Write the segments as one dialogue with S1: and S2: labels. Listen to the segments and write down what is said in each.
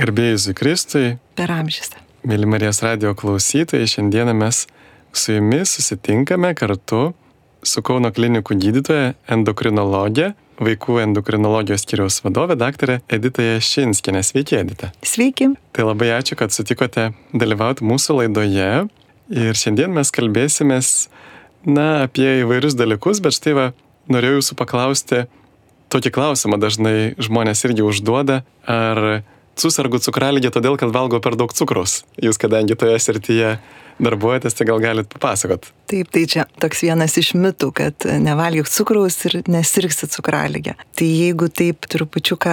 S1: Garbėjus Kristui.
S2: Per amžius.
S1: Mėly Marijos radio klausytojai, šiandieną mes su jumis susitinkame kartu su Kauno klinikų gydytoja endokrinologė, vaikų endokrinologijos skiriaus vadovė, daktarė Edita Jašinskinė. Sveiki, Edita.
S2: Sveiki.
S1: Tai labai ačiū, kad sutikote dalyvauti mūsų laidoje. Ir šiandien mes kalbėsimės, na, apie įvairius dalykus, bet štai va, norėjau jūsų paklausti, tokį klausimą dažnai žmonės irgi užduoda, ar susirgu cukraligė todėl, kad valgo per daug cukraus. Jūs kadangi toje srityje darbuojatės, tai gal galit papasakot.
S2: Taip, tai čia toks vienas iš mitų, kad nevalgyk cukraus ir nesirgsi cukraligę. Tai jeigu taip trupučiuką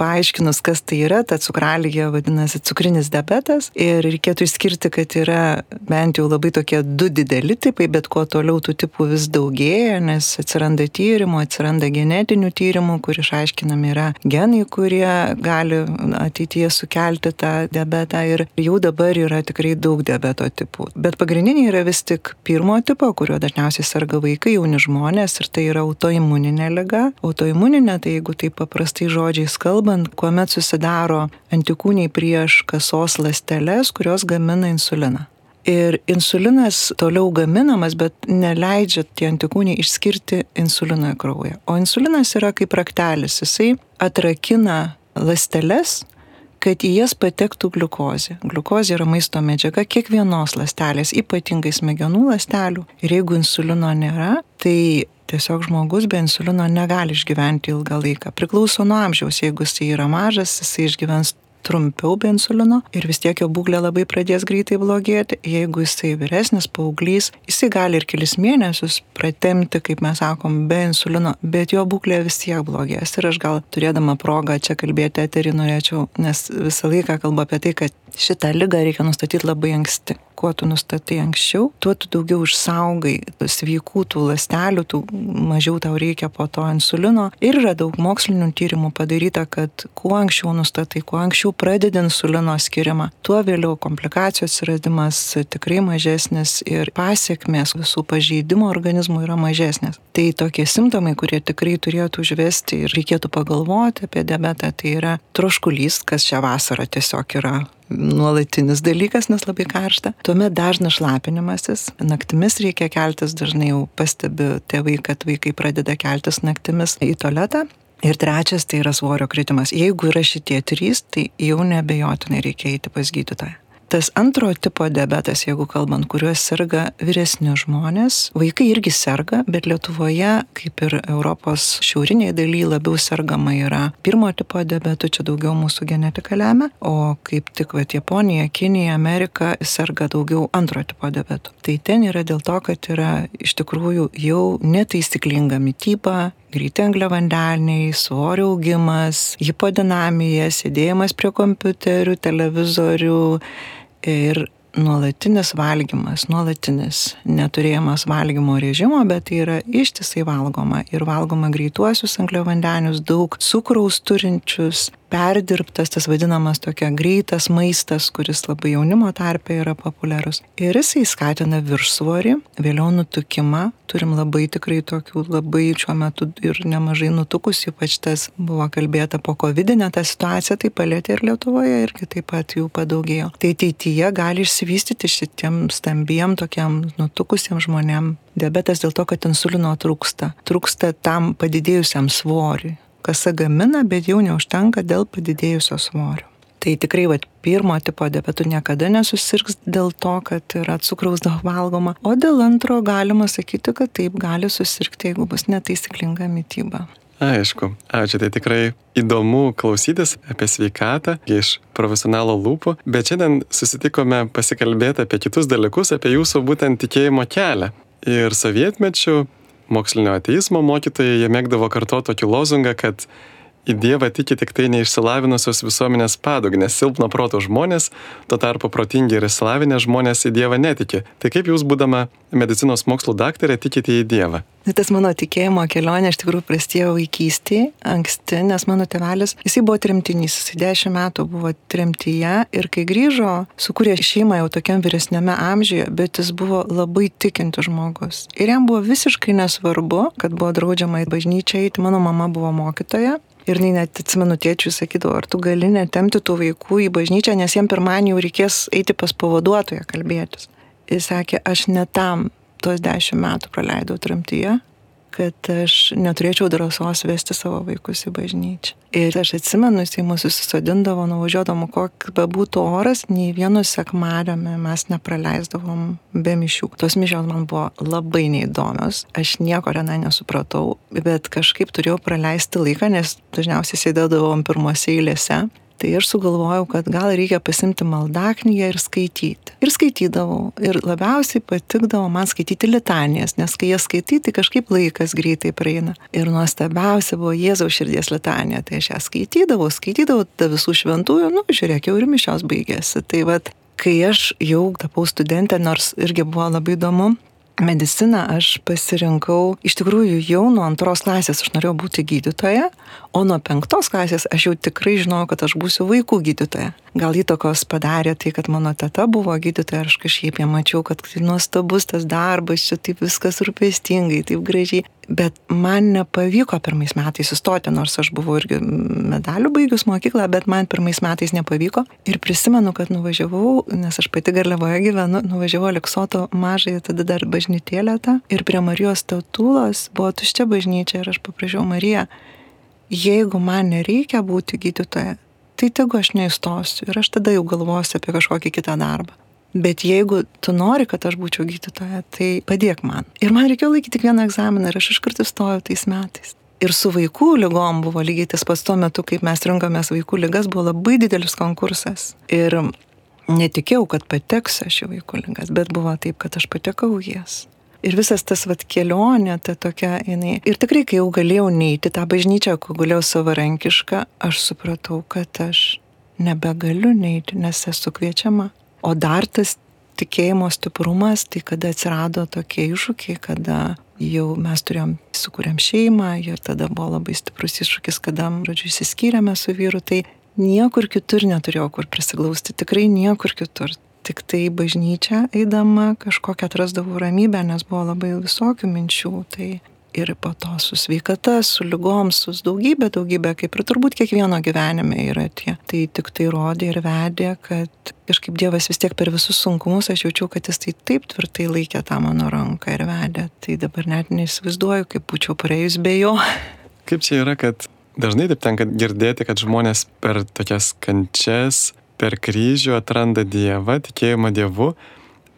S2: paaiškinus, kas tai yra, ta cukraligė vadinasi cukrinis diabetas ir reikėtų išskirti, kad yra bent jau labai tokie du dideli tipai, bet kuo toliau tų tipų vis daugėja, nes atsiranda tyrimų, atsiranda genetinių tyrimų, kur išaiškinami yra genai, kurie gali ateityje sukelti tą diabetą ir jau dabar yra tikrai daug diabeto tipų. Bet pagrindiniai yra vis tik pirmo tipo, kuriuo dažniausiai serga vaikai, jauni žmonės ir tai yra autoimuninė lyga. Autoimuninė, tai jeigu taip paprastai žodžiais kalbant, kuomet susidaro antikūniai prieš kasos ląsteles, kurios gamina insuliną. Ir insulinas toliau gaminamas, bet neleidžia tie antikūniai išskirti insuliną kraują. O insulinas yra kaip raktelis, jisai atrakina ląsteles kad į jas patektų gliukozė. Gliukozė yra maisto medžiaga kiekvienos ląstelės, ypatingai smegenų ląstelių. Ir jeigu insulino nėra, tai tiesiog žmogus be insulino negali išgyventi ilgą laiką. Priklauso nuo amžiaus, jeigu jis yra mažas, jis išgyvens trumpiau be insulino ir vis tiek jo būklė labai pradės greitai blogėti. Jeigu jisai vyresnis paauglys, jisai gali ir kelis mėnesius pratemti, kaip mes sakom, be insulino, bet jo būklė vis tiek blogės. Ir aš gal turėdama progą čia kalbėti eterį norėčiau, nes visą laiką kalbu apie tai, kad šitą lygą reikia nustatyti labai anksti. Kuo tu nustatai anksčiau, tuo tu daugiau išsaugai sveikų tų ląstelių, tų mažiau tau reikia po to insulino. Ir yra daug mokslinių tyrimų padaryta, kad kuo anksčiau nustatai, kuo anksčiau pradedi insulino skirimą, tuo vėliau komplikacijų atsiradimas tikrai mažesnis ir pasiekmes visų pažeidimų organizmų yra mažesnės. Tai tokie simptomai, kurie tikrai turėtų užvesti ir reikėtų pagalvoti apie diabetą, tai yra troškulys, kas šią vasarą tiesiog yra nuolatinis dalykas, nes labai karšta. Tuomet dažnas šlapinimasis, naktimis reikia keltis, dažnai jau pastebi tėvai, kad vaikai pradeda keltis naktimis į tualetą. Ir trečias tai yra svorio kritimas. Jeigu yra šitie trys, tai jau nebejotinai reikia eiti pas gydytoją. Tas antro tipo diabetas, jeigu kalbant, kuriuo serga vyresni žmonės, vaikai irgi serga, bet Lietuvoje, kaip ir Europos šiaurinėje dalyje, labiau sergama yra pirmo tipo diabetu, čia daugiau mūsų genetika lemia, o kaip tik va Japonija, Kinija, Amerika serga daugiau antro tipo diabetu. Tai ten yra dėl to, kad yra iš tikrųjų jau netaisyklinga mytyba, greiti angliavandeniai, svorio augimas, hipodinamija, sėdėjimas prie kompiuterių, televizorių ir nuolatinis valgymas, nuolatinis neturėjimas valgymo režimo, bet tai yra ištisai valgoma ir valgoma greituosius angliavandenius, daug cukraus turinčius, perdirbtas, tas vadinamas tokia greitas maistas, kuris labai jaunimo tarpe yra populiarus. Ir jisai skatina viršsvorį, vėliau nutukimą. Turim labai tikrai tokių labai šiuo metu ir nemažai nutukus, ypač tas buvo kalbėta po COVID-19 tą situaciją, tai palėtė ir Lietuvoje irgi taip pat jų padaugėjo. Tai ateityje gali išsivystyti šitiem stambiem tokiam nutukusiem žmonėm diabetas dėl to, kad insulino trūksta. Trūksta tam padidėjusiam svoriui kasa gamina, bet jau neužtenka dėl padidėjusio svorio. Tai tikrai, va, pirmo tipo diabetų niekada nesusirgs dėl to, kad yra cukraus daug valgoma, o dėl antro galima sakyti, kad taip gali susirgti, jeigu bus netaisyklinga mytyba.
S1: Aišku, ačiū, tai tikrai įdomu klausytis apie sveikatą iš profesionalo lūpų, bet šiandien susitikome pasikalbėti apie kitus dalykus, apie jūsų būtent tikėjimo kelią. Ir sovietmečių mokslinio ateizmo mokytojai, jie mėgdavo kartuoti tokį lozungą, kad į Dievą tiki tik tai neišsilavinusios visuomenės padugnės, silpno proto žmonės, tuo tarpu protingi ir išsilavinę žmonės į Dievą netiki. Tai kaip jūs, būdama medicinos mokslų daktarė, tikite į Dievą?
S2: Tas mano tikėjimo kelionė iš tikrųjų prasidėjo vaikystėje, anksti, nes mano tėvelis, jisai buvo tremtinys, jisai dešimt metų buvo tremtyje ir kai grįžo, sukūrė šeimą jau tokiam vyresnėme amžiuje, bet jis buvo labai tikintis žmogus. Ir jam buvo visiškai nesvarbu, kad buvo draudžiama į bažnyčią eiti, mano mama buvo mokytoja Ir net atsimenu tėčiui sakydavo, ar tu gali netemti tų vaikų į bažnyčią, nes jiem pirmąjį jau reikės eiti pas pavaduotoją kalbėtis. Jis sakė, aš netam tos dešimt metų praleidau tramtyje, kad aš neturėčiau drąsos vesti savo vaikus į bažnyčią. Ir aš atsimenu, jis į mūsų susodindavo, nuvažiuodavom, koks bebūtų oras, nei vienu sekmadienį mes nepraleisdavom be mišių. Tos mišios man buvo labai neįdomios, aš nieko renai nesupratau, bet kažkaip turėjau praleisti laiką, nes dažniausiai sėdėdavom pirmose eilėse tai aš sugalvojau, kad gal reikia pasimti maldaknygę ir skaityti. Ir skaitydavau. Ir labiausiai patikdavo man skaityti litanijas, nes kai jas skaitai, tai kažkaip laikas greitai praeina. Ir nuostabiausia buvo Jėzaus širdies litanija. Tai aš ją skaitydavau, skaitydavau visų šventųjų, nu, žiūrėk, jau ir mišios baigėsi. Tai vad, kai aš jau tapau studentė, nors irgi buvo labai įdomu, mediciną aš pasirinkau iš tikrųjų jau nuo antros klasės aš norėjau būti gydytoja, o nuo penktos klasės aš jau tikrai žinojau, kad aš būsiu vaikų gydytoja. Gal įtakos padarė tai, kad mano teta buvo gydytoja aš kažkaip ją mačiau, kad tai nuostabus tas darbas, čia taip viskas rūpestingai, taip gražiai. Bet man nepavyko pirmais metais įstoti, nors aš buvau irgi medalių baigius mokyklą, bet man pirmais metais nepavyko. Ir prisimenu, kad nuvažiavau, nes aš pati Garliavoje gyvenu, nuvažiavau Aleksoto mažai, tada dar bažnytėlę tą. Ir prie Marijos statulos buvo tuščia bažnyčia ir aš paprašiau Mariją, jeigu man nereikia būti gydytoja, tai tegu aš neįstosiu ir aš tada jau galvosiu apie kažkokį kitą darbą. Bet jeigu tu nori, kad aš būčiau gydytoja, tai padėk man. Ir man reikėjo laikyti tik vieną egzaminą ir aš iš karto stojau tais metais. Ir su vaikų lygom buvo lygiai tas pats tuo metu, kaip mes rinkomės vaikų lygas, buvo labai didelis konkursas. Ir netikėjau, kad pateksiu aš į vaikų lygas, bet buvo taip, kad aš patekau jas. Ir visas tas vat kelionė, ta tokia, jinai. Ir tikrai, kai jau galėjau neiti tą bažnyčią, kai galėjau savarankišką, aš supratau, kad aš nebegaliu neiti, nes esu kviečiama. O dar tas tikėjimo stiprumas, tai kada atsirado tokie iššūkiai, kada jau mes turėjom, sukūrėm šeimą ir tada buvo labai stiprus iššūkis, kada, žodžiu, įsiskyrėme su vyru, tai niekur kitur neturėjau kur prisiglausti, tikrai niekur kitur tik tai bažnyčią eidama kažkokią atrasdavau ramybę, nes buvo labai visokių minčių. Tai ir po to su sveikata, su lygom, su daugybė, daugybė, kaip ir turbūt kiekvieno gyvenime yra tie. Tai tik tai rodė ir vedė, kad kažkaip Dievas vis tiek per visus sunkumus aš jaučiau, kad jis tai taip tvirtai laikė tą mano ranką ir vedė. Tai dabar net neįsivaizduoju, kaip būčiau praėjus be jo.
S1: Kaip čia yra, kad dažnai taip tenka girdėti, kad žmonės per tokias kančias per kryžių atranda Dievą, tikėjimą Dievu,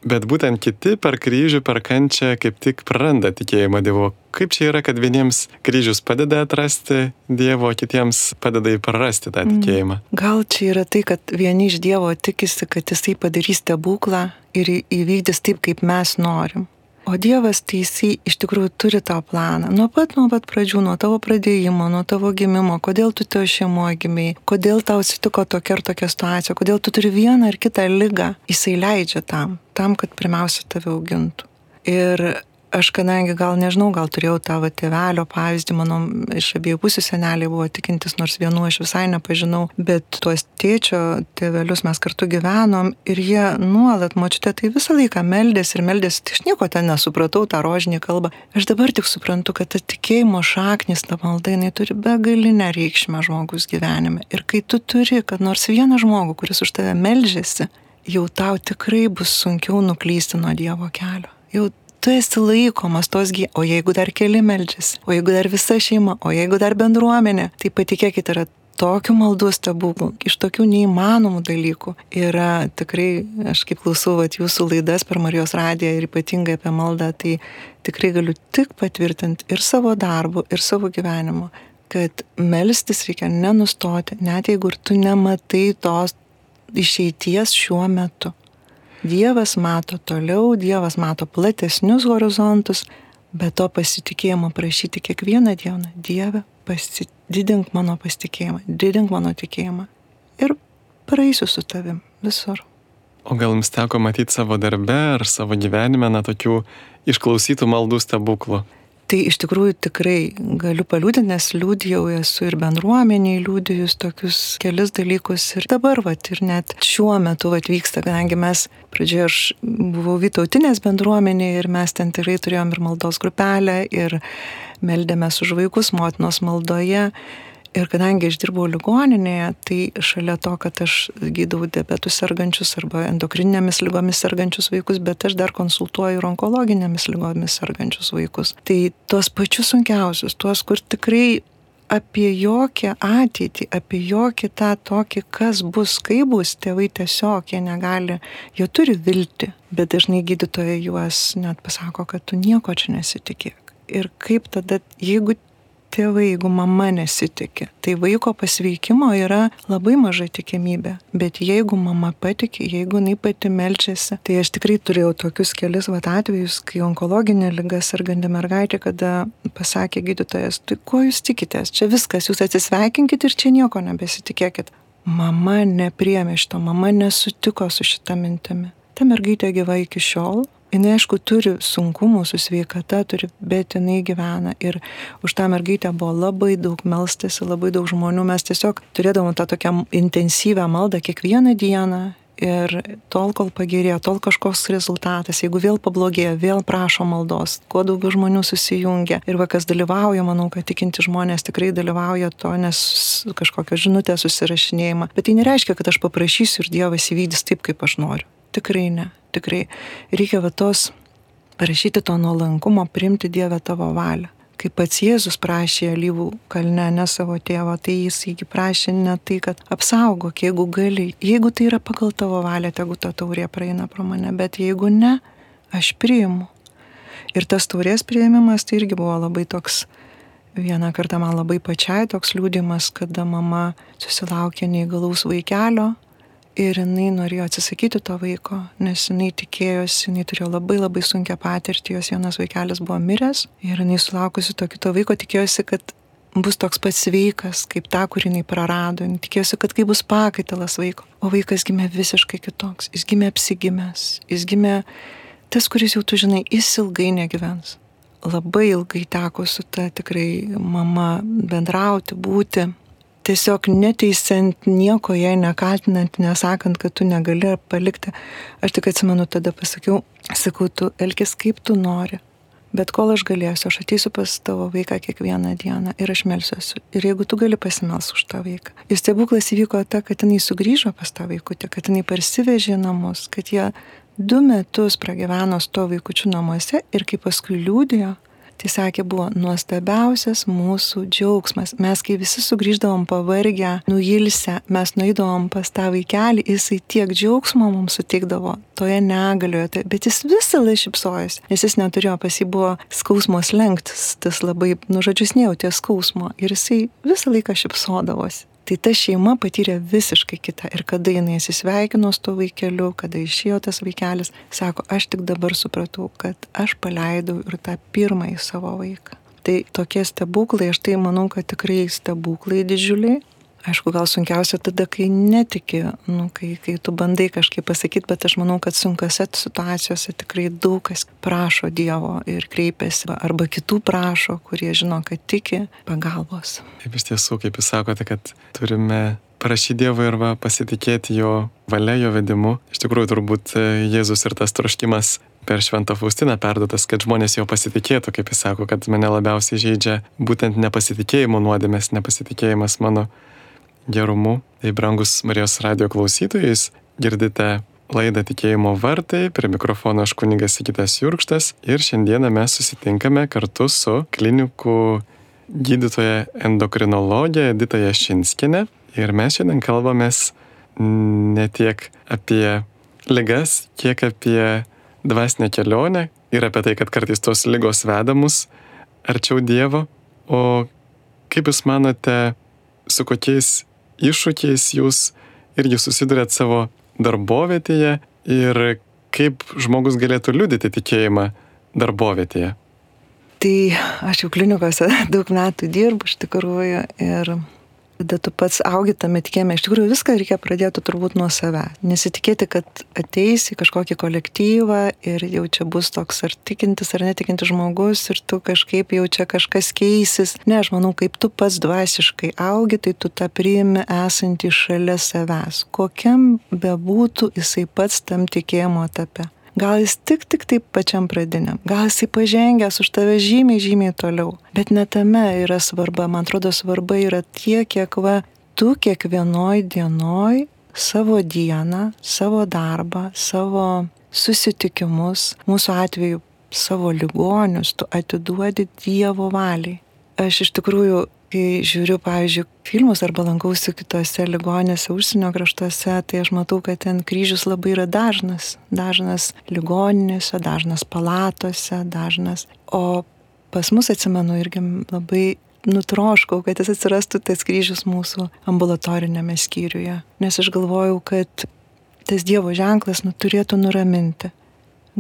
S1: bet būtent kiti per kryžių, per kančią kaip tik praranda tikėjimą Dievu. Kaip čia yra, kad vieniems kryžius padeda atrasti Dievo, kitiems padeda įprarasti tą mm. tikėjimą?
S2: Gal čia yra tai, kad vieni iš Dievo tikisi, kad jisai padarys stebuklą ir įvykdys taip, kaip mes norim. O Dievas jisai iš tikrųjų turi tą planą. Nuo pat, nuo pat pradžių, nuo tavo pradėjimo, nuo tavo gimimo, kodėl tu tavo šeimoje gimiai, kodėl tau atsitiko tokia ir tokia situacija, kodėl tu turi vieną ar kitą lygą, jisai leidžia tam, tam, kad pirmiausia tave augintų. Ir aš kadangi gal nežinau, gal turėjau tą va, tėvelio pavyzdį, mano iš abiejų pusių seneliai buvo tikintis, nors vienu aš visai nepažinau, bet tuos tėčio tėvelius mes kartu gyvenom ir jie nuolat, močiute, tai visą laiką meldėsi ir meldėsi, tai aš nieko ten nesupratau tą rožinį kalbą. Aš dabar tik suprantu, kad ta tikėjimo šaknis, ta malda, jinai turi begalinę reikšmę žmogus gyvenime. Ir kai tu turi, kad nors vieną žmogų, kuris už tave meldžiasi, jau tau tikrai bus sunkiau nuklysti nuo Dievo kelio. Jau tu esi laikomas tos gy, o jeigu dar keli meldžiasi, o jeigu dar visa šeima, o jeigu dar bendruomenė, tai patikėkit, yra tokių maldų stebuklų, iš tokių neįmanomų dalykų. Yra tikrai, aš kaip klausau vat, jūsų laidas per Marijos radiją ir ypatingai apie maldą, tai tikrai galiu tik patvirtinti ir savo darbu, ir savo gyvenimu, kad melstis reikia nenustoti, net jeigu ir tu nematai tos išeities šiuo metu. Dievas mato toliau, Dievas mato platesnius horizontus, bet to pasitikėjimo prašyti kiekvieną dieną. Dieve, pasididink mano pasitikėjimą, didink mano tikėjimą ir praeisiu su tavim visur.
S1: O gal jums teko matyti savo darbe ar savo gyvenime, na, tokių išklausytų maldų stebuklų?
S2: Tai iš tikrųjų tikrai galiu paliūdinti, nes liūdėjau esu ir bendruomeniai liūdėjus tokius kelis dalykus ir dabar, vat, ir net šiuo metu vat, vyksta, kadangi mes pradžioje aš buvau Vytautinės bendruomenėje ir mes ten tikrai turėjom ir maldos grupelę ir meldėmės už vaikus motinos maldoje. Ir kadangi aš dirbau ligoninėje, tai šalia to, kad aš gydau diabetų sergančius arba endokrininėmis lygomis sergančius vaikus, bet aš dar konsultuoju ir onkologinėmis lygomis sergančius vaikus. Tai tuos pačius sunkiausius, tuos, kur tikrai apie jokią ateitį, apie jokį tą tokį, kas bus, kaip bus, tėvai tiesiog jie negali, jie turi vilti, bet dažnai gydytojai juos net pasako, kad tu nieko čia nesitikėk. Ir kaip tada, jeigu tėvai, jeigu mama nesitikė, tai vaiko pasveikimo yra labai maža tikimybė. Bet jeigu mama patikė, jeigu jinai pati melčiasi, tai aš tikrai turėjau tokius kelius vat, atvejus, kai onkologinė lyga serganti mergaitė, kada pasakė gydytojas, tai ko jūs tikitės, čia viskas, jūs atsisveikinkit ir čia nieko nebesitikėkit. Mama nepriemė šito, mama nesutiko su šitą mintimi. Ta mergaitė gyva iki šiol, jinai aišku turi sunkumų su sveikata, turi, bet jinai gyvena. Ir už tą mergaitę buvo labai daug melstasi, labai daug žmonių. Mes tiesiog turėdavom tą tokią intensyvę maldą kiekvieną dieną. Ir tol, kol pagerėjo, tol kažkoks rezultatas, jeigu vėl pablogėjo, vėl prašo maldos, kuo daugiau žmonių susijungia. Ir vakas dalyvauja, manau, kad tikinti žmonės tikrai dalyvauja to, nes kažkokią žinutę susirašinėjimą. Bet tai nereiškia, kad aš paprašysiu ir Dievas įvykdys taip, kaip aš noriu. Tikrai ne tikrai reikia va tos parašyti to nuolankumo, priimti Dievę tavo valią. Kaip pats Jėzus prašė alyvų kalne, ne savo tėvo, tai jis įgi prašė ne tai, kad apsaugok, jeigu gali, jeigu tai yra pagal tavo valią, tegu ta taurė praeina pro mane, bet jeigu ne, aš priimu. Ir tas taurės prieimimas tai irgi buvo labai toks, vieną kartą man labai pačiai toks liūdimas, kada mama susilaukė neįgalaus vaikelio Ir jinai norėjo atsisakyti to vaiko, nes jinai tikėjosi, jinai turėjo labai labai sunkę patirtį, jos vienas vaikelis buvo miręs ir jinai sulaukusi to kito vaiko tikėjosi, kad bus toks pats sveikas, kaip tą, kurį jinai prarado. Jinai tikėjosi, kad kai bus pakaitalas vaiko. O vaikas gimė visiškai kitoks. Jis gimė apsigimęs. Jis gimė tas, kuris jau tu žinai, jis ilgai negyvens. Labai ilgai teko su ta tikrai mama bendrauti, būti tiesiog neteisiant nieko, jai nekaltinant, nesakant, kad tu negali palikti. Aš tik atsimenu, tada pasakiau, sakau, tu elkis kaip tu nori. Bet kol aš galėsiu, aš ateisiu pas tavo vaiką kiekvieną dieną ir aš melsiuosi. Ir jeigu tu gali pasimels už tą vaiką. Ir stebuklas įvyko ta, kad jinai sugrįžo pas tą vaikutę, kad jinai parsivežė namus, kad jie du metus pragyveno su to vaikučiu namuose ir kaip paskui liūdėjo, Tai sakė, buvo nuostabiausias mūsų džiaugsmas. Mes, kai visi sugrįždavom pavargę, nuilsę, mes nueidavom pas tą vaikelį, jisai tiek džiaugsmo mums sutikdavo toje negalioje, tai, bet jis visą laiką šipsojasi, nes jis neturėjo, pas jį buvo skausmos lenktis, tas labai, nu žodžius, nejautė skausmo ir jisai visą laiką šipsodavosi. Tai ta šeima patyrė visiškai kitą. Ir kada jinai atsisveikino su to vaikeliu, kada išėjo tas vaikelis, sako, aš tik dabar supratau, kad aš paleidau ir tą pirmąjį savo vaiką. Tai tokie stebuklai, aš tai manau, kad tikrai stebuklai didžiuliai, Aišku, gal sunkiausia tada, kai netiki, nu, kai, kai tu bandai kažkaip pasakyti, bet aš manau, kad sunkiose situacijose tikrai daug kas prašo Dievo ir kreipiasi, arba kitų prašo, kurie žino, kad tiki pagalbos.
S1: Taip iš tiesų, kaip jūs sakote, kad turime prašyti Dievo ir va, pasitikėti Jo valia, Jo vedimu. Iš tikrųjų, turbūt e, Jėzus ir tas troškimas per Šventą Faustiną perduotas, kad žmonės jo pasitikėtų, kaip jis sako, kad mane labiausiai žaidžia būtent nepasitikėjimo nuodėmės, nepasitikėjimas mano gerumu. Tai brangus Marijos radio klausytojais, girdite laidą Tikėjimo vartai, prie mikrofono aš kunigas Sikitas Jurkštas ir šiandieną mes susitinkame kartu su klinikų gydytoja endokrinologė Edita Jašinskinė ir mes šiandien kalbamės ne tiek apie ligas, kiek apie dvasinę kelionę ir apie tai, kad kartais tos lygos veda mus arčiau Dievo, o kaip Jūs manote, su kokiais iššūkiais jūs irgi susidurėt savo darbovietėje ir kaip žmogus galėtų liudyti tikėjimą darbovietėje?
S2: Tai aš jau klinikose daug metų dirbu iš tikrųjų ir tada tu pats augi tame tikėjime. Iš tikrųjų viską reikia pradėti turbūt nuo save. Nesitikėti, kad ateis į kažkokį kolektyvą ir jau čia bus toks ar tikintis ar netikintis žmogus ir tu kažkaip jau čia kažkas keisis. Ne, aš manau, kaip tu pats dvasiškai augi, tai tu tą priimi esantį šalia savęs. Kokiam bebūtų jisai pats tam tikėjimo etape. Gal jis tik tik taip pačiam pradiniam, gal jisai pažengęs už tave žymiai, žymiai toliau. Bet ne tame yra svarba, man atrodo svarba yra tiek, kiek va, tu kiekvienoj dienoj savo dieną, savo darbą, savo susitikimus, mūsų atveju savo ligonius, tu atiduodi Dievo valiai. Aš iš tikrųjų kai žiūriu, pavyzdžiui, filmus arba lankausi kitose ligonėse, užsienio kraštuose, tai aš matau, kad ten kryžius labai yra dažnas. Dažnas ligoninėse, dažnas palatose, dažnas. O pas mus atsimenu irgi labai nutroškau, kad jis atsirastų tas kryžius mūsų ambulatorinėme skyriuje. Nes aš galvojau, kad tas Dievo ženklas nu, turėtų nuraminti.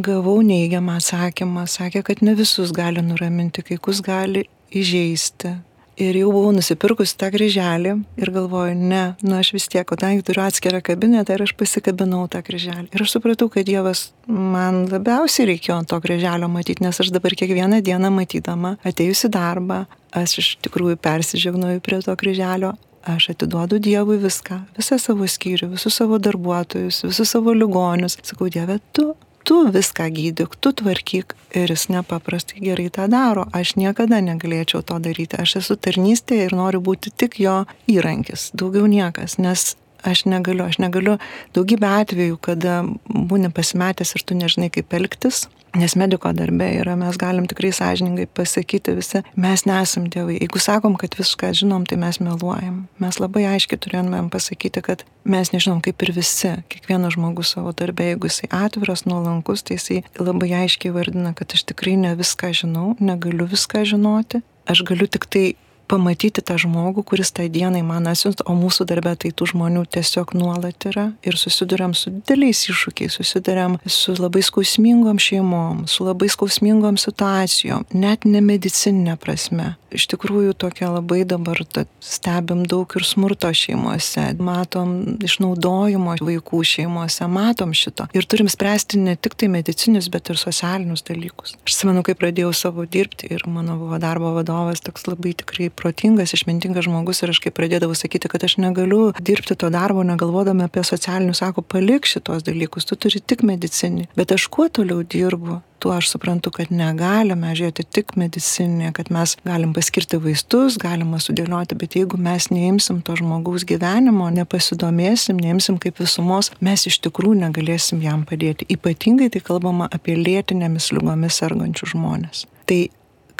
S2: Gavau neigiamą atsakymą, sakė, kad ne visus gali nuraminti, kai kus gali įžeisti, Ir jau buvau nusipirkusi tą kryželį ir galvoju, ne, nu aš vis tiek, kadangi turiu atskirą kabinetą ir aš pasikabinau tą kryželį. Ir aš supratau, kad Dievas man labiausiai reikėjo to kryželio matyti, nes aš dabar kiekvieną dieną matydama, atėjusi darbą, aš iš tikrųjų persižegnoju prie to kryželio, aš atiduodu Dievui viską, visą savo skyrių, visus savo darbuotojus, visus savo ligonius. Sakau, Dieve, tu tu viską gydyk, tu tvarkyk ir jis nepaprastai gerai tą daro. Aš niekada negalėčiau to daryti. Aš esu tarnystėje ir noriu būti tik jo įrankis, daugiau niekas, nes aš negaliu, aš negaliu daugybę atvejų, kada būni pasimetęs ir tu nežinai kaip elgtis, Nes mediko darbė yra, mes galim tikrai sąžiningai pasakyti visi, mes nesam dievai. Jeigu sakom, kad viską žinom, tai mes meluojam. Mes labai aiškiai turėjomėm pasakyti, kad mes nežinom kaip ir visi. Kiekvienas žmogus savo darbę, jeigu jisai atviras, nuolankus, tai jisai labai aiškiai vardina, kad aš tikrai ne viską žinau, negaliu viską žinoti. Aš galiu tik tai pamatyti tą žmogų, kuris tą dieną man atsiunt, o mūsų darbė tai tų žmonių tiesiog nuolat yra ir susidurėm su dideliais iššūkiais, susidurėm su labai skausmingom šeimom, su labai skausmingom situacijom, net ne medicinė prasme. Iš tikrųjų tokia labai dabar stebim daug ir smurto šeimose, matom išnaudojimo vaikų šeimose, matom šito. Ir turim spręsti ne tik tai medicinius, bet ir socialinius dalykus. Aš atsimenu, kai pradėjau savo dirbti ir mano buvo darbo vadovas toks labai tikrai protingas, išmintingas žmogus ir aš kaip pradėdavau sakyti, kad aš negaliu dirbti to darbo, negalvodama apie socialinius, sako, palik šitos dalykus, tu turi tik medicinį. Bet aš kuo toliau dirbu, tuo aš suprantu, kad negalime žiūrėti tik medicinė, kad mes galim paskirti vaistus, galima sudėlioti, bet jeigu mes neimsim to žmogaus gyvenimo, nepasidomėsim, neimsim kaip visumos, mes iš tikrųjų negalėsim jam padėti. Ypatingai tai kalbama apie lėtinėmis lygomis sergančių žmonės. Tai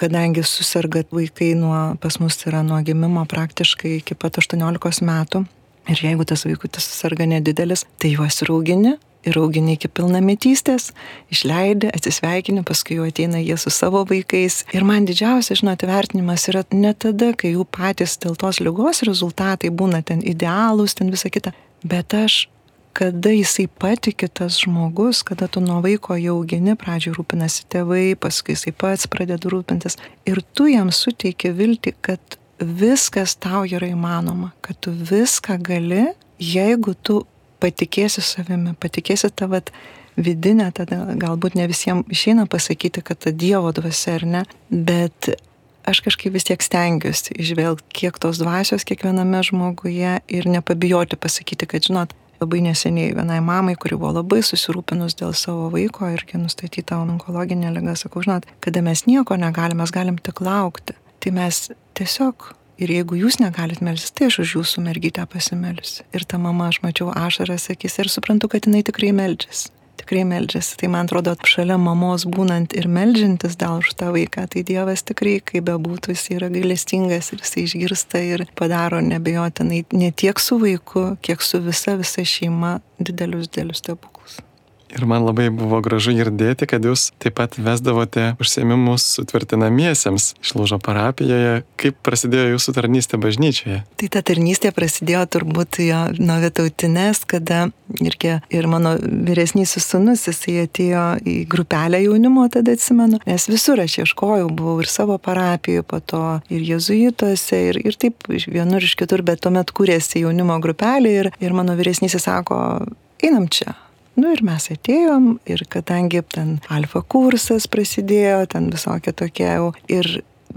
S2: kadangi susirga vaikai nuo, pas mus yra nuo gimimo praktiškai iki pat 18 metų. Ir jeigu tas vaikutis susirga nedidelis, tai juos ir augini, ir augini iki pilnametystės, išleidi, atsisveikini, paskui jau ateina jie su savo vaikais. Ir man didžiausias, žinote, vertinimas yra ne tada, kai jų patys dėl tos lygos rezultatai būna ten idealūs, ten visa kita, bet aš kada jisai patiki tas žmogus, kada tu nuo vaiko jau augini, pradžioje rūpinasi tėvai, paskui jisai pats pradeda rūpintis ir tu jam suteiki vilti, kad viskas tau yra įmanoma, kad tu viską gali, jeigu tu patikėsi savimi, patikėsi tavat vidinę, tada galbūt ne visiems išeina pasakyti, kad ta Dievo dvasia ar ne, bet aš kažkaip vis tiek stengiuosi išvelgti, kiek tos dvasios kiekviename žmoguje ir nepabijoti pasakyti, kad žinot, labai neseniai vienai mamai, kuri buvo labai susirūpinus dėl savo vaiko ir kai nustatyta onkologinė lyga, sakau, žinot, kada mes nieko negalime, mes galim tik laukti. Tai mes tiesiog ir jeigu jūs negalit melstis, tai aš už jūsų mergytę pasimelsiu. Ir ta mama, aš mačiau ašaras akis ir suprantu, kad jinai tikrai meldžiasi tikrai meldžiasi. Tai man atrodo, šalia mamos būnant ir meldžiantis dėl už tą vaiką, tai Dievas tikrai, kaip bebūtų, jis yra gailestingas ir jis išgirsta ir padaro nebejotinai ne tiek su vaiku, kiek su visa visa šeima didelius didelius stebuklus.
S1: Ir man labai buvo gražu girdėti, kad jūs taip pat vesdavote užsiemimus sutvirtinamiesiems išlūžo parapijoje. Kaip prasidėjo jūsų tarnystė bažnyčioje?
S2: Tai ta tarnystė prasidėjo turbūt jo nuo vietautinės, kada irgi ir mano vyresnysis sunus, jisai atėjo į grupelę jaunimo, tada atsimenu, nes visur aš ieškojau, buvau ir savo parapijoje, po to ir jezuituose, ir, ir taip vienur iš kitur, bet tuomet kūrėsi jaunimo grupelė ir, ir mano vyresnysis sako, einam čia Nu ir mes atėjom ir kadangi ten alfa kursas prasidėjo, ten visokie tokie jau ir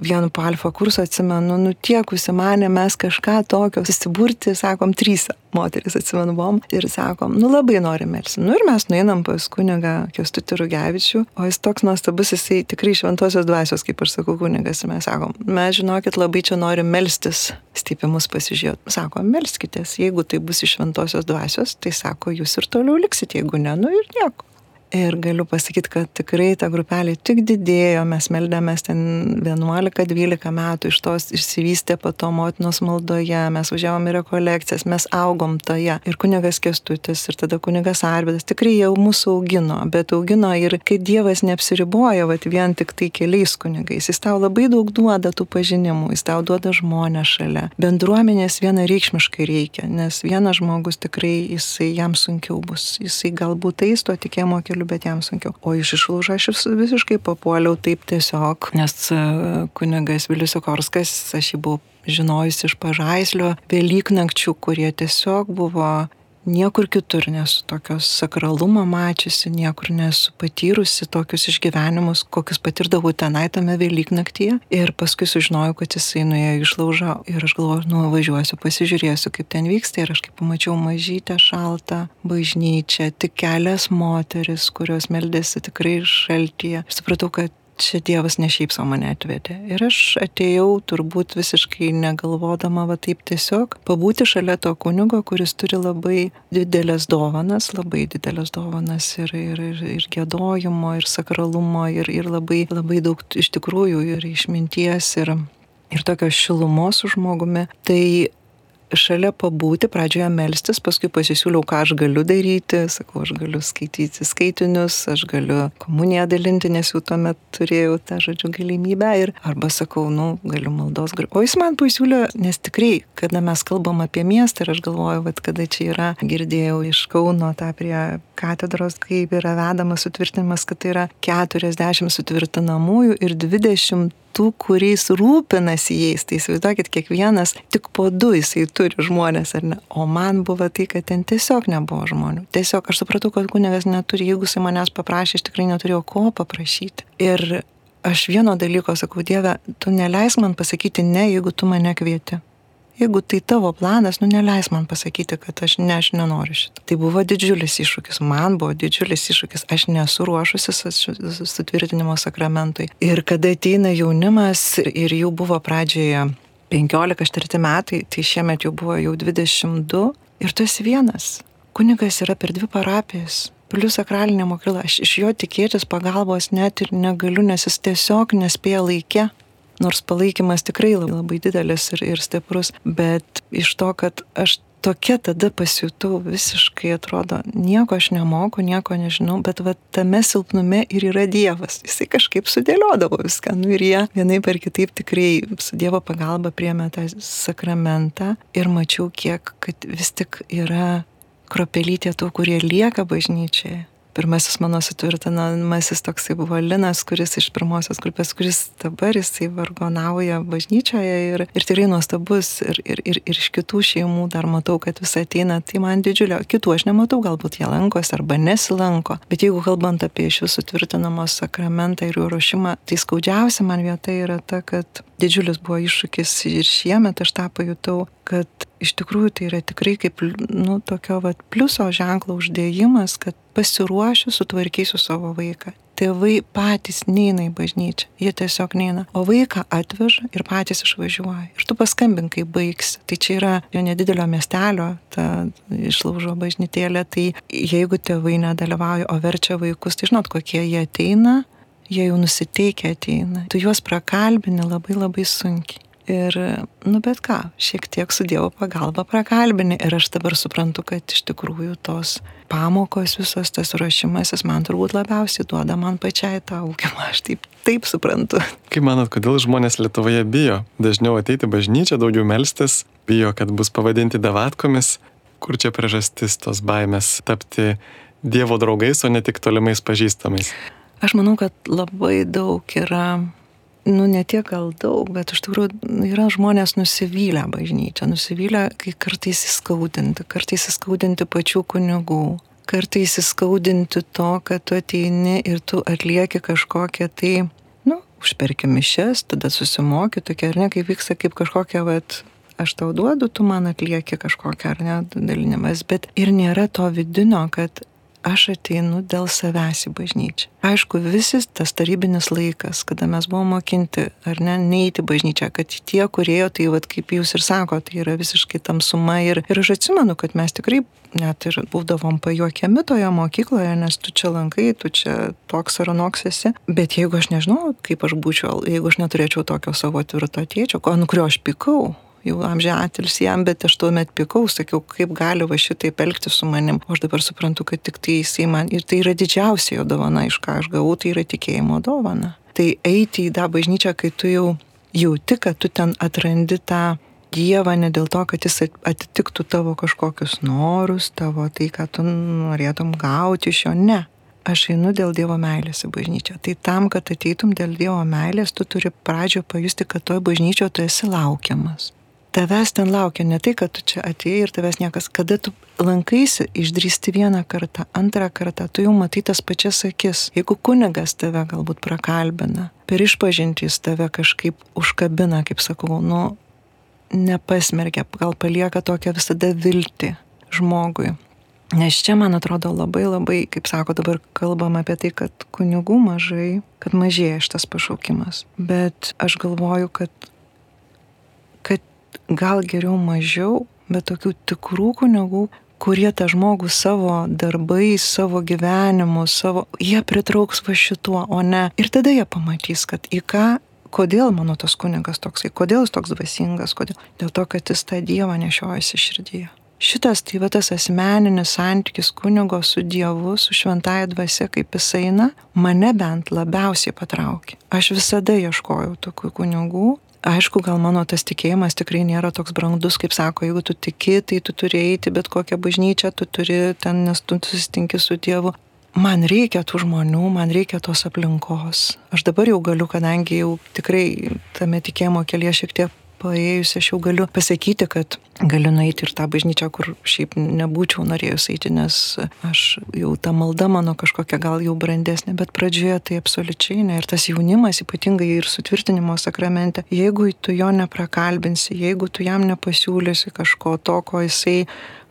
S2: vienu po alfa kurso atsimenu, nu tiek užsimanė mes kažką tokio susiburti, sakom, trys moteris atsimenu buvom ir sakom, nu labai norim melsi. Nu ir mes nueinam pas kunigą Kestutį Rugevičių, o jis toks nuostabus, jisai tikrai šventosios dvasios, kaip aš sakau, kunigas, ir mes sakom, mes žinokit labai čia norim melstis, stipimus pasižiūrėt. Sakom, melskitės, jeigu tai bus iš šventosios dvasios, tai sako, jūs ir toliau liksit, jeigu ne, nu ir nieko. Ir galiu pasakyti, kad tikrai ta grupelė tik didėjo, mes meldėmės ten 11-12 metų iš tos išsivystė po to motinos maldoje, mes važiavom į rekolekcijas, mes augom toje. Ir kunigas Kestutis, ir tada kunigas Arvidas tikrai jau mūsų augino, bet augino ir kai Dievas neapsiriboja, va vien tik tai keliais kunigais, jis tau labai daug duoda tų pažinimų, jis tau duoda žmonės šalia. Bendruomenės vienareikšmiškai reikia, nes vienas žmogus tikrai jisai jam sunkiau bus, jisai galbūt eis to tikėjimo keliu galiu, bet jam sunkiau. O iš išlaužą aš visiškai papuoliau taip tiesiog, nes e, kunigas Vilius Okorskas, aš jį buvau žinojusi iš pažaislio Velyknakčių, kurie tiesiog buvo Niekur kitur nesu tokios sakralumo mačiusi, niekur nesu patyrusi tokius išgyvenimus, kokius patirdavau tenai tame Velyknaktyje. Ir paskui sužinojau, kad jisai nuėjo išlaužą ir aš galvoju, nu važiuosiu, pasižiūrėsiu, kaip ten vyksta. Ir aš kaip pamačiau mažytę šaltą bažnyčią, tik kelias moteris, kurios meldėsi tikrai šaltyje. Aš supratau, kad čia Dievas ne šiaip savo mane atvedė. Ir aš atėjau turbūt visiškai negalvodama, va taip tiesiog, pabūti šalia to kunigo, kuris turi labai didelės dovanas, labai didelės dovanas ir, ir, ir, ir gėdojimo, ir sakralumo, ir, ir labai, labai daug iš tikrųjų ir išminties, ir, ir tokios šilumos su žmogumi. Tai šalia pabūti, pradžioje melstis, paskui pasisiūliau, ką aš galiu daryti, sakau, aš galiu skaityti skaitinius, aš galiu komuniją dalinti, nes jau tuomet turėjau tą žodžių galimybę ir arba sakau, nu, galiu maldos. Galiu. O jis man pasiūlė, nes tikrai, kada mes kalbam apie miestą ir aš galvoju, kad kada čia yra, girdėjau iš Kauno tą prie katedros, kaip yra vedamas sutvirtinimas, kad tai yra 40 sutvirtinamųjų ir 20 tų, kuriais rūpinasi jais. Tai įsivaizduokit, kiekvienas tik po du jisai turi žmonės, ar ne? O man buvo tai, kad ten tiesiog nebuvo žmonių. Tiesiog aš supratau, kad kunigas neturi, jeigu jisai manęs paprašė, aš tikrai neturėjau ko paprašyti. Ir aš vieno dalyko sakau, Dieve, tu neleisk man pasakyti ne, jeigu tu mane kvieti. Jeigu tai tavo planas, nu neleis man pasakyti, kad aš, ne, aš nenoriu šito. Tai buvo didžiulis iššūkis, man buvo didžiulis iššūkis, aš nesu ruošusi sutvirtinimo sakramentui. Ir kada ateina jaunimas ir jau buvo pradžioje 15-4 metai, tai šiemet jau buvo jau 22 ir tu esi vienas. Kunigas yra per dvi parapijas plus sakralinė mokykla, aš iš jo tikėtis pagalbos net ir negaliu, nes jis tiesiog nespėja laikė nors palaikymas tikrai labai didelis ir, ir stiprus, bet iš to, kad aš tokia tada pasijutau visiškai atrodo, nieko aš nemoku, nieko nežinau, bet va tame silpnume ir yra Dievas. Jisai kažkaip sudėliodavo viską. Nu ir jie vienai per kitaip tikrai su Dievo pagalba priemė tą sakramentą ir mačiau, kiek, kad vis tik yra kropelytė tų, kurie lieka bažnyčioje pirmasis mano sutvirtinamasis toksai buvo Linas, kuris iš pirmosios grupės, kuris dabar jisai vargonauja bažnyčioje ir, ir tikrai nuostabus ir, ir, ir, ir iš kitų šeimų dar matau, kad vis ateina, tai man didžiulio, kitų aš nematau, galbūt jie lankosi arba nesilanko, bet jeigu kalbant apie iš jūsų tvirtinamos sakramentą ir jų ruošimą, tai skaudžiausia man vieta yra ta, kad didžiulis buvo iššūkis ir šiemet aš tą pajutau, kad iš tikrųjų tai yra tikrai kaip, nu, tokio vat, pliuso ženklo uždėjimas, kad pasiruošiu sutvarkysiu savo vaiką. Tėvai patys neina į bažnyčią, jie tiesiog neina, o vaiką atveža ir patys išvažiuoja. Ir tu paskambink, kai baigsi. Tai čia yra jo nedidelio miestelio, ta išlaužo bažnytėlė, tai jeigu tėvai nedalyvauja, o verčia vaikus, tai žinot, kokie jie ateina, jie jau nusiteikia ateina. Tu juos prakalbini labai labai sunkiai. Ir, nu bet ką, šiek tiek su Dievo pagalba prakalbini. Ir aš dabar suprantu, kad iš tikrųjų tos pamokos, visas tas ruošimasis man turbūt labiausiai duoda man pačiai tą augimą. Aš taip, taip suprantu.
S1: Kaip manot, kodėl žmonės Lietuvoje bijo dažniau ateiti bažnyčią, daugiau melstis, bijo, kad bus pavadinti davatkomis? Kur čia priežastis tos baimės tapti Dievo draugais, o ne tik tolimais pažįstamais?
S2: Aš manau, kad labai daug yra nu, ne tiek gal daug, bet iš tikrųjų yra žmonės nusivylę bažnyčią, nusivylę, kai kartais įskaudinti, kartais įskaudinti pačių kunigų, kartais įskaudinti to, kad tu ateini ir tu atlieki kažkokią tai nu, užperki mišes, tada susimoki, tokia ar ne, kaip vyksta kaip kažkokia, vat, aš tau duodu, tu man atlieki kažkokią ar ne dalinimas, bet ir nėra to vidinio, kad aš ateinu dėl savęs į bažnyčią. Aišku, visis tas tarybinis laikas, kada mes buvome mokinti, ar ne, neįti bažnyčią, kad tie, kurie tai vad kaip jūs ir sako, tai yra visiškai tamsuma. Ir, ir aš atsimenu, kad mes tikrai net ir būdavom pajuokiami toje mokykloje, nes tu čia lankai, tu čia toks ar anoks esi. Bet jeigu aš nežinau, kaip aš būčiau, jeigu aš neturėčiau tokio savo tvirto tėčio, ant kurio aš pikau, jau amžiai atils jam, bet aš tuomet pikau, sakiau, kaip gali va šitaip elgti su manim. O aš dabar suprantu, kad tik tai jisai man, ir tai yra didžiausia jo dovana, iš ką aš gavau, tai yra tikėjimo dovana. Tai eiti į tą bažnyčią, kai tu jau jauti, kad tu ten atrandi tą Dievą ne dėl to, kad jis atitiktų tavo kažkokius norus, tavo tai, ką tu norėtum gauti iš jo, ne. Aš einu dėl Dievo meilės į bažnyčią. Tai tam, kad ateitum dėl Dievo meilės, tu turi pradžio pajusti, kad toje bažnyčioje tu esi laukiamas tavęs ten laukia ne tai, kad tu čia atėjai ir tavęs niekas, kada tu lankaisi, išdrįsti vieną kartą, antrą kartą, tu jau matai tas pačias akis. Jeigu kunigas tave galbūt prakalbina, per išpažintys tave kažkaip užkabina, kaip sakau, nu, nepasmerkia, gal palieka tokią visada viltį žmogui. Nes čia, man atrodo, labai labai, kaip sako, dabar kalbam apie tai, kad kunigų mažai, kad mažėja šitas pašaukimas. Bet aš galvoju, kad gal geriau mažiau, bet tokių tikrų kunigų, kurie tą žmogų savo darbais, savo gyvenimu, savo, jie pritrauks va šituo, o ne. Ir tada jie pamatys, kad į ką, kodėl mano tas kunigas toksai, kodėl jis toks dvasingas, kodėl. Dėl to, kad jis tą Dievą nešiojasi širdyje. Šitas tai va tas asmeninis santykis kunigo su Dievu, su šventąją dvasia, kaip jis eina, mane bent labiausiai patraukė. Aš visada ieškojau tokių kunigų, aišku, gal mano tas tikėjimas tikrai nėra toks brandus, kaip sako, jeigu tu tiki, tai tu turi eiti bet kokią bažnyčią, tu turi ten, nes tu susitinki su Dievu. Man reikia tų žmonių, man reikia tos aplinkos. Aš dabar jau galiu, kadangi jau tikrai tame tikėjimo kelyje šiek tiek paėjusi, aš jau galiu pasakyti, kad galiu nueiti ir tą bažnyčią, kur šiaip nebūčiau norėjus eiti, nes aš jau ta malda mano kažkokia gal jau brandesnė, bet pradžioje tai absoliučiai ne. Ir tas jaunimas, ypatingai ir sutvirtinimo sakramente, jeigu tu jo neprakalbinsi, jeigu tu jam nepasiūlysi kažko to, ko jisai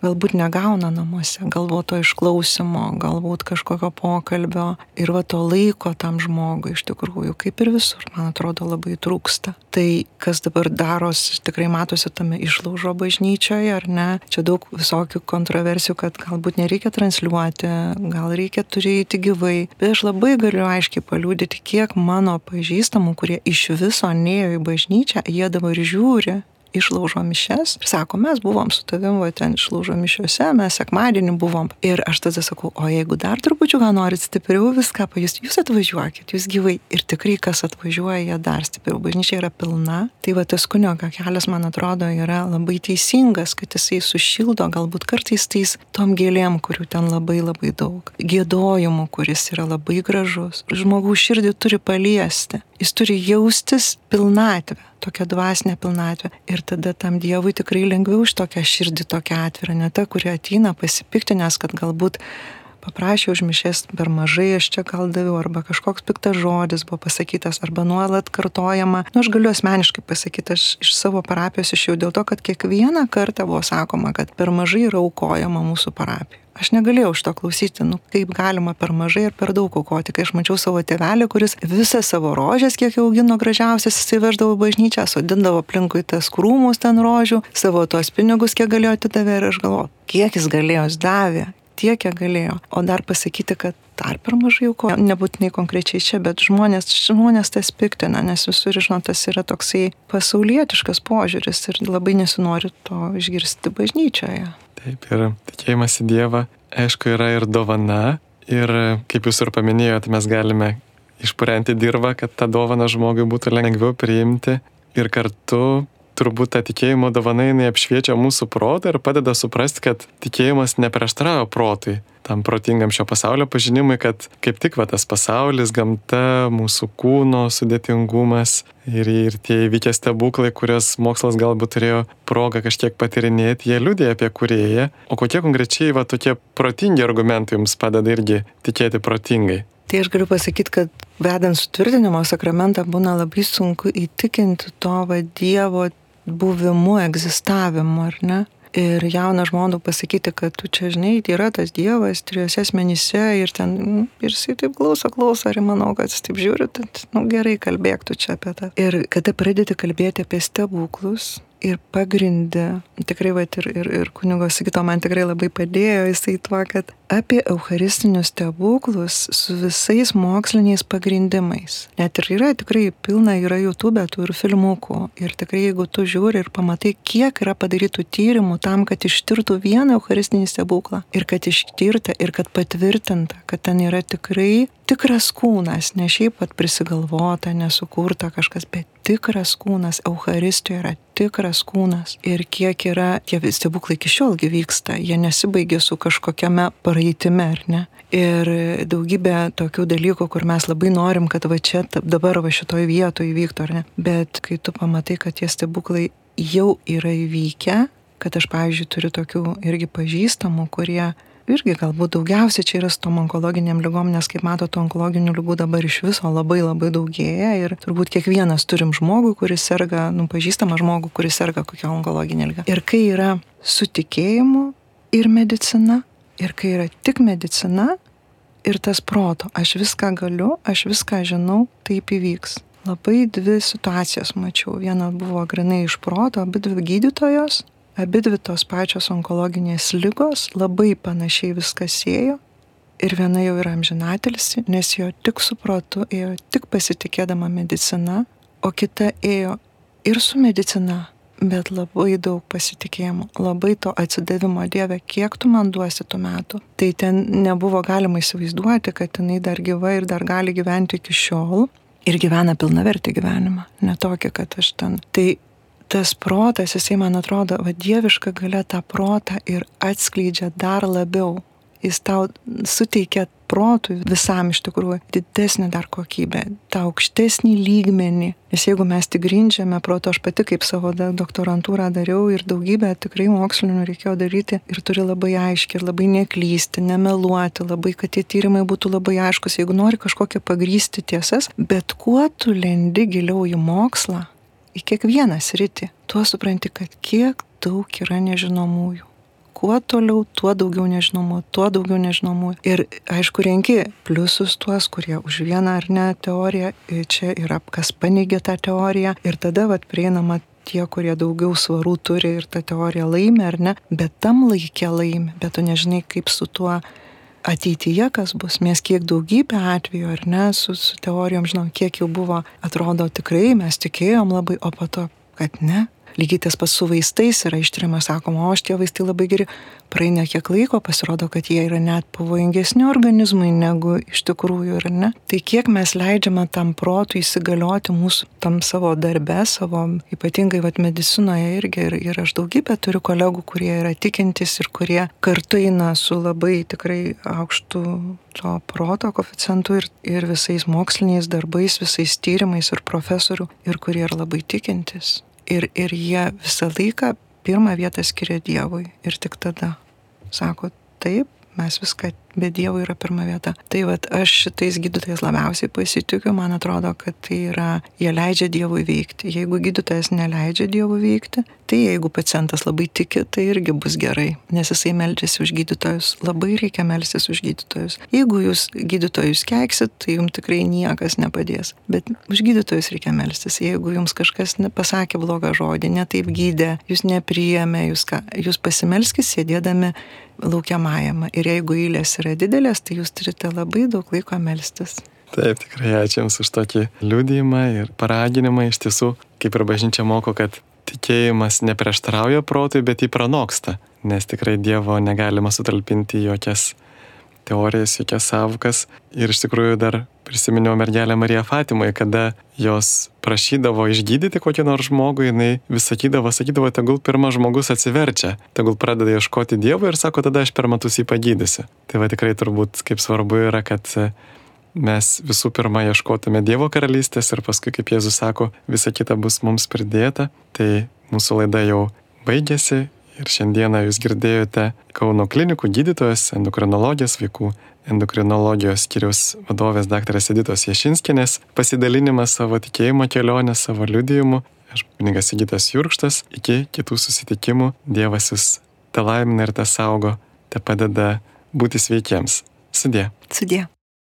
S2: galbūt negauna namuose, galbūt to išklausimo, galbūt kažkokio pokalbio ir va to laiko tam žmogui iš tikrųjų, kaip ir visur, man atrodo, labai trūksta. Tai kas dabar darosi, tikrai matosi tame išlaužo bažnyčioje, ar ne? Čia daug visokių kontroversijų, kad galbūt nereikia transliuoti, gal reikia turėti gyvai. Bet aš labai galiu aiškiai paliūdyti, kiek mano pažįstamų, kurie iš viso neėjo į bažnyčią, jie dabar žiūri išlaužo mišes. Ir sako, mes buvom su tavim, va ten išlaužo mišiuose, mes sekmadienį buvom. Ir aš tada sakau, o jeigu dar trupučiu ką norit stipriau viską pajusti, jūs atvažiuokit, jūs gyvai. Ir tikrai, kas atvažiuoja, jie dar stipriau. Bažnyčia yra pilna. Tai va tas kunioga kelias, man atrodo, yra labai teisingas, kad jisai sušildo galbūt kartais tais tom gėlėm, kurių ten labai labai daug. Gėdojimu, kuris yra labai gražus. Žmogaus širdį turi paliesti. Jis turi jaustis pilnatvę tokia dvasinė pilnatvė. Ir tada tam Dievui tikrai lengviau už tokią širdį, tokią atvirą, ne ta, kuri ateina pasipiktinęs, kad galbūt paprašė užmišęs per mažai, aš čia gal daviau, arba kažkoks piktas žodis buvo pasakytas, arba nuolat kartojama. Nu, aš galiu asmeniškai pasakyti, aš iš savo parapijos išėjau dėl to, kad kiekvieną kartą buvo sakoma, kad per mažai yra aukojama mūsų parapijoje. Aš negalėjau iš to klausyti, nu kaip galima per mažai ir per daug aukoti, kai aš mačiau savo tėvelį, kuris visą savo rožės, kiek jau augino gražiausias, jisai veždavo bažnyčią, sodindavo aplinkui tas krūmus ten rožių, savo tuos pinigus, kiek galėjo atidavė ir aš galvoju, kiek jis galėjo, jis davė, tiek, kiek galėjo. O dar pasakyti, kad dar per mažai aukoja, nebūtinai konkrečiai čia, bet žmonės, žmonės tas piktina, nes visur, žinot, tas yra toksai pasaulietiškas požiūris ir labai nesinori to išgirsti bažnyčioje.
S1: Taip, ir tikėjimas į Dievą, aišku, yra ir dovana. Ir kaip jūs ir paminėjote, mes galime išpurenti dirbą, kad tą dovaną žmogui būtų lengviau priimti. Ir kartu turbūt ta tikėjimo dovana jinai apšviečia mūsų protą ir padeda suprasti, kad tikėjimas neprieštarauja protui tam protingam šio pasaulio pažinimui, kad kaip tik va tas pasaulis, gamta, mūsų kūno sudėtingumas ir, ir tie įvykę stebuklai, kurias mokslas galbūt turėjo progą kažkiek patirinėti, jie liūdė apie kurėją. O kokie konkrečiai va tokie protingi argumentai jums padeda irgi tikėti protingai?
S2: Tai aš galiu pasakyti, kad vedant sutvirtinimo sakramentą būna labai sunku įtikinti to va Dievo buvimu, egzistavimu, ar ne? Ir jauną žmogų pasakyti, kad tu čia, žinai, yra tas Dievas trijose asmenyse ir ten, nu, ir jisai taip klauso, klauso, ar manau, kad jis taip žiūri, tai, nu, gerai kalbėk tu čia apie tą. Ir kada pradėti kalbėti apie stebuklus, ir pagrindė, tikrai, va, ir, ir, ir kunigo Sigito man tikrai labai padėjo jisai tuo, kad apie Eucharistinius stebuklus su visais moksliniais pagrindimais. Net ir yra tikrai pilna, yra YouTube tų ir filmukų. Ir tikrai, jeigu tu žiūri ir pamatai, kiek yra padarytų tyrimų tam, kad ištirtų vieną Eucharistinį stebuklą. Ir kad ištirta, ir kad patvirtinta, kad ten yra tikrai tikras kūnas, ne šiaip pat prisigalvota, nesukurta kažkas, bet tikras kūnas, Eucharistijoje yra tikras kūnas. Ir kiek yra, tie stebuklai iki šiolgi vyksta, jie nesibaigia su kažkokiame praeitime, ar ne? Ir daugybė tokių dalykų, kur mes labai norim, kad va čia dabar va šitoj vietoje įvyktų, ar ne? Bet kai tu pamatai, kad tie stebuklai jau yra įvykę, kad aš, pavyzdžiui, turiu tokių irgi pažįstamų, kurie irgi galbūt daugiausiai čia yra su tom onkologiniam lygom, nes kaip matote, onkologinių lygų dabar iš viso labai labai daugėja ir turbūt kiekvienas turim žmogų, kuris serga, nu, pažįstamą žmogų, kuris serga kokią onkologinę lygą. Ir kai yra su tikėjimu ir medicina, ir kai yra tik medicina ir tas proto, aš viską galiu, aš viską žinau, taip įvyks. Labai dvi situacijas mačiau. Viena buvo grinai iš proto, abi dvi gydytojos, abidvi tos pačios onkologinės lygos labai panašiai viskas ėjo ir viena jau yra amžinatilsi, nes jo tik su protu ėjo tik pasitikėdama medicina, o kita ėjo ir su medicina, bet labai daug pasitikėjimo, labai to atsidavimo Dieve, kiek tu man duosi tų metų. Tai ten nebuvo galima įsivaizduoti, kad jinai dar gyva ir dar gali gyventi iki šiol ir gyvena pilnavertį gyvenimą, ne tokį, kad aš ten. Tai tas protas, jisai man atrodo, va dieviška galia tą protą ir atskleidžia dar labiau. Jis tau suteikia protui visam iš tikrųjų didesnį dar kokybę, tą aukštesnį lygmenį. Nes jeigu mes tik grindžiame proto, aš pati kaip savo doktorantūrą dariau ir daugybę tikrai mokslinių reikėjo daryti ir turi labai aiškiai ir labai neklysti, nemeluoti, labai, kad tie tyrimai būtų labai aiškus. Jeigu nori kažkokią pagrysti tiesas, bet kuo tu lendi giliau į mokslą, į kiekvieną sritį, tuo supranti, kad kiek daug yra nežinomųjų. Kuo toliau, tuo daugiau nežinomų, tuo daugiau nežinomų. Ir aišku, renki pliusus tuos, kurie už vieną ar ne teoriją, čia yra kas paneigia tą teoriją ir tada vat prieinama tie, kurie daugiau svarų turi ir tą teoriją laimi ar ne, bet tam laikė laimi, bet tu nežinai, kaip su tuo ateityje kas bus, mes kiek daugybę atvejų, ar ne, su, su teorijom žinom, kiek jau buvo, atrodo tikrai, mes tikėjom labai, o po to, kad ne, Lygiai tas pats su vaistais yra ištiriamas, sakoma, o šitie vaistai labai geri. Praeina kiek laiko, pasirodo, kad jie yra net pavojingesni organizmui negu iš tikrųjų yra ne. Tai kiek mes leidžiame tam protui įsigalioti mūsų tam savo darbe, savo ypatingai vat, medicinoje irgi. Ir, ir aš daugybę turiu kolegų, kurie yra tikintis ir kurie kartu eina su labai tikrai aukštu to proto koficientu ir, ir visais moksliniais darbais, visais tyrimais ir profesorių, ir kurie yra labai tikintis. Ir, ir jie visą laiką pirmą vietą skiria Dievui. Ir tik tada sako, taip, mes viską be Dievo yra pirma vieta. Tai vad aš šitais gydytojais labiausiai pasitikiu, man atrodo, kad tai yra, jie leidžia Dievui veikti. Jeigu gydytojas neleidžia Dievui veikti, tai jeigu pacientas labai tiki, tai irgi bus gerai, nes jisai meldžiasi už gydytojus. Labai reikia melstis už gydytojus. Jeigu jūs gydytojus keiksit, tai jums tikrai niekas nepadės. Bet už gydytojus reikia melstis. Jeigu jums kažkas pasakė blogą žodį, netaip gydė, jūs nepriėmė, jūs, ką, jūs pasimelskite sėdėdami laukiamajame. Ir jeigu eilės yra didelės, tai jūs turite labai daug laiko melstis.
S1: Taip, tikrai ačiū Jums už tokį liūdėjimą ir paraginimą. Iš tiesų, kaip ir bažnyčia moko, kad tikėjimas neprieštarauja protui, bet jį pranoksta, nes tikrai Dievo negalima sutalpinti jokias teorijas, jokias savokas. Ir iš tikrųjų dar prisiminiau mergelę Mariją Fatimoje, kada jos prašydavo išgydyti kokį nors žmogų, jinai vis sakydavo, sakydavo, tegul pirmas žmogus atsiverčia, tegul pradeda ieškoti Dievo ir sako, tada aš per metus jį pagydysiu. Tai va tikrai turbūt kaip svarbu yra, kad mes visų pirma ieškotume Dievo karalystės ir paskui, kaip Jėzus sako, visa kita bus mums pridėta. Tai mūsų laida jau baigėsi Ir šiandieną jūs girdėjote Kauno klinikų gydytojas, endokrinologijos vaikų endokrinologijos skiriaus vadovės daktarės Editos Jašinskinės pasidalinimas savo tikėjimo kelionę, savo liudijimu. Aš kunigas Sigitas Jurkštas. Iki kitų susitikimų. Dievas jūs te laimina ir te saugo, te padeda būti sveikiems. Sudė.
S2: Sudė.